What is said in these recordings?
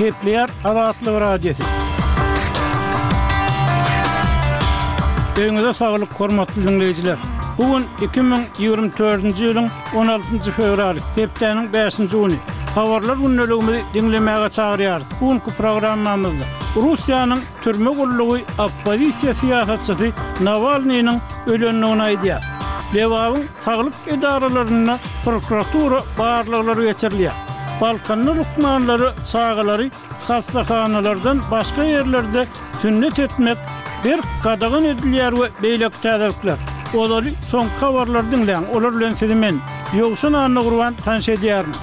Gepleýär Azatlyk Radiosy. Öňüňizde saglyk hormatly dinleýjiler. Bu gün 2024-nji ýylyň 16-njy fewraly, hepdäniň 5-nji güni. Habarlar gündeligimizi diňlemäge çagyrýarys. Bu günki programmamyzda Russiýanyň Türme gullugy oppozisiýa syýasatçysy Nawalnynyň ölendigini aýdýar. Lebabyň saglyk edaralarynda prokuratura barlaglary geçirilýär. Balkanda lukmanlary çagalary hassahanalardan başga ýerlerde sünnet etmek berk gadagan edilýär we beýleki täzelikler. Ozali soňky habarlary diňläň, olar bilen sizi men, Ýowşan Annagurban, tanyş edýärin.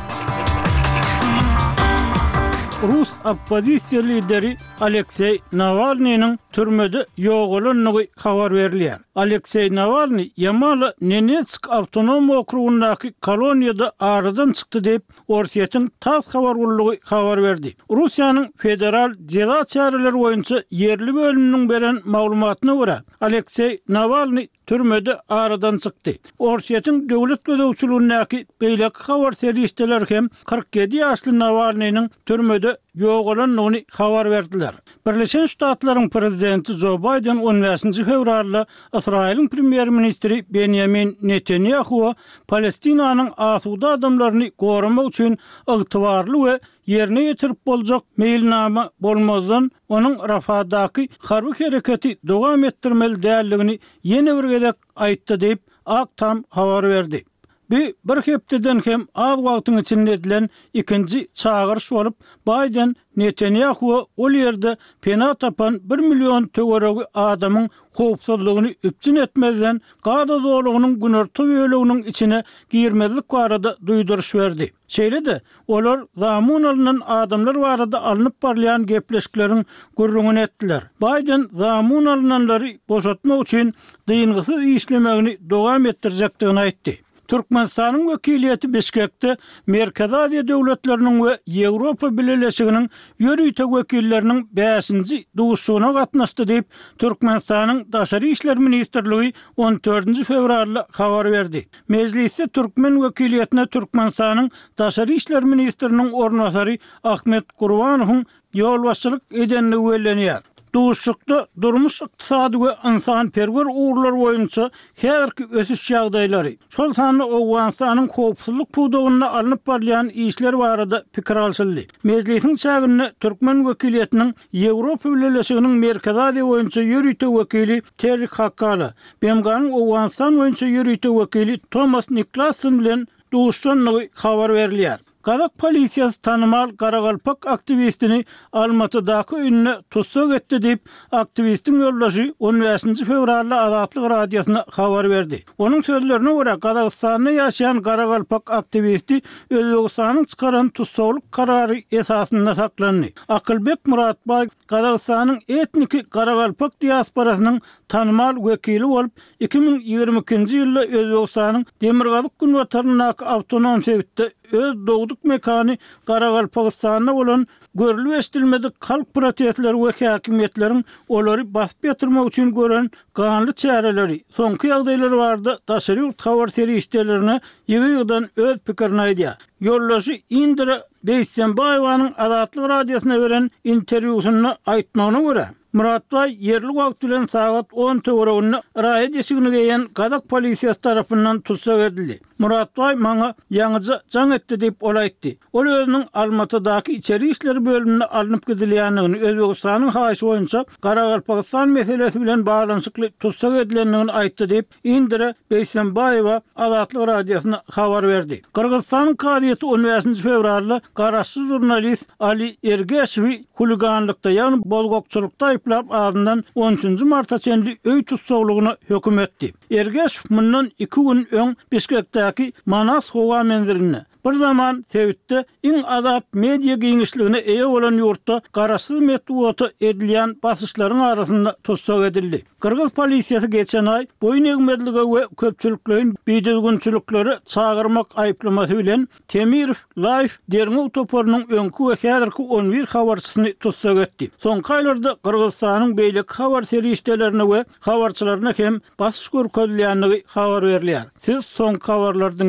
Rus oppozisiýa lideri Alekseý Nawalnynyň türmede ýogalandygy habar berilýär. Alekseý Nawalny Ýamalo-Nenetsk awtonom okrugyndaky koloniýada aradan çykdy diýip, Orsýetiň tass habar gullugy habar berdi. Russiýanyň Federal jeza çäreleri boýunça ýerli bölüminiň beren maglumatyna görä, Alekseý Nawalny türmede aradan çykdy. Orsýetiň döwlet gözegçiligindäki beýleki habar serişdeleri hem kyrk ýedi ýaşly Nawalnynyň türmede ýogalandygyny habar berdiler. Birleşen Ştatlaryň prezidenti Jo Baýden on bäşinji fewralda Ysraýylyň premýer-ministri Benýamin Netanýahua Palestinanyň asuda adamlaryny goramak üçin ygtybarly we ýerine ýetirip boljak meýilnama bolmazdan, onuň Rafahdaky harby hereketi dowam etdirmeli däldigini ýene bir gezek aýtdy diýip, Ak Tam habar berdi. Bu bir hepdeden hem az wagtyň içinde edilen ikinji çagyryş bolup, Baýden Netanýahua ol ýerde pena tapan bir million töweregi adamyň howpsuzlygyny üpjün etmezden, Gaza zolagynyň günorta böleginiň içine girmezlik barada duýduryş berdi. Şeýle-de, Olar zamun alnan adamlar barada alnyp barylýan gepleşikleriň gürrüňini etdiler. Baýden zamun alnanlary boşatmak üçin dyngysyz işlemegini dowam etdirjekdigini aýtdy. Türkmenistanyň wekiliýeti Bişkekde Merkezi Aziýa döwletleriniň we Ýewropa Bileleşiginiň ýörite wekilleriniň bäşinji duşuşygyna gatnaşdy diýip, Türkmenistanyň Daşary işler ministrligi on dördünji fewralda habar berdi. Mejlisde türkmen wekiliýetine Türkmenistanyň daşary işler ministriniň orunbasary Ahmet Gurbanowyň ýolbaşçylyk edenligi bellenýär. Duşuşykda durmuş-ykdysady we ynsanperwer ugurlar boýunça häzirki ösüş ýagdaýlary, şol sanda Owganystanyň howpsuzlyk pudagynda alnyp barylýan işler barada pikir alşyldy. Mejlisiň çäginde türkmen wekiliýetiniň Ýewropa Bileleşiginiň Merkezi Aziýa boýunça ýörite wekili Terri Hakala, BMG-niň Owganystan boýunça ýörite wekili Tomas Niklasson bilen duşandygy habar berilýär. Gazak polisiýasy tanymal garagalpak aktiwistini Almatydaky öýünde tussag etdi diýip, aktiwistiň ýoldaşy on bäşinji fewralda Azatlyk Radiosyna habar berdi. Onuň sözlerine görä, Gazagystanda ýaşaýan garagalpak aktiwisti Özbegistanyň çykaran tussaglyk karary esasynda saklandy. Akylbek Muratbaý Gazagystanyň etniki garagalpak diasporasynyň tanymal wekili bolup, Iki müň ýigrimi ikinji ýylda Özbegistanyň demirgazyk-günbataryndaky awtonom sebitde öz dogduk mekany Garagalpagystanda bolan görlüp-eşidilmedik halk protestleri we häkimiýetleriň olary basyp ýatyrmak üçin gören ganly çäreleri, soňky ýagdaýlar barada daşary ýurt habar serişdelerine ýygy-ýygydan öz pikirini aýdýar. Ýoldaşy Indira Beýsembaýewanyň Azatlyk Radiosyna beren interwýusynda aýtmagyna görä, Myrat baý ýerli wagt bilen sagat on töwereginde raýat eşigini geýen gazak polisiýasy tarapyndan tussag edildi. Myrat baý maňa ýaňyja jaň etdi diýip, ol aýtdy. Ol özüniň Almatydaky içeri işler bölümine alnyp gidilýändigini, Özbegistanyň haýyşy boýunça Garagalpagystan meselesi bilen baglanyşykly tussag edilendigini aýtdy diýip, Indire Beýsembaýewa Azatlyk Radiosyna habar berdi. Gyrgyzystanyň kazyýeti on bäşinji fewralda garaşsyz žurnalist Ali Ergeşewi huliganlykda, ýagny bozgakçylykda aýyplap, azyndan on üçünji marta çenli öý tussaglygyna höküm etdi. Ergeşew mundan iki gün öň Bişkekdäki Manas howa menzilinde, Bir zaman sebitde iň azat media giňişligine eýe bolan ýurtda garaşsyz metbugata edilýän basyşlaryň arasynda tussag edildi. Gyrgyz polisiýasy geçen aý boýun egmezlige we köpçülikleýin bidüzgünçiliklere çagyrmak aýyplamasy bilen Temirow Life derňew toparynyň öňki we häzirki on bir habarçysyny tussag etdi. Soňky aýlarda Gyrgyzystanyň beýleki habar serişdelerine we habarçylaryna hem basyş görkezilýändigi habar berilýär. Siz soňky habarlary diňläň.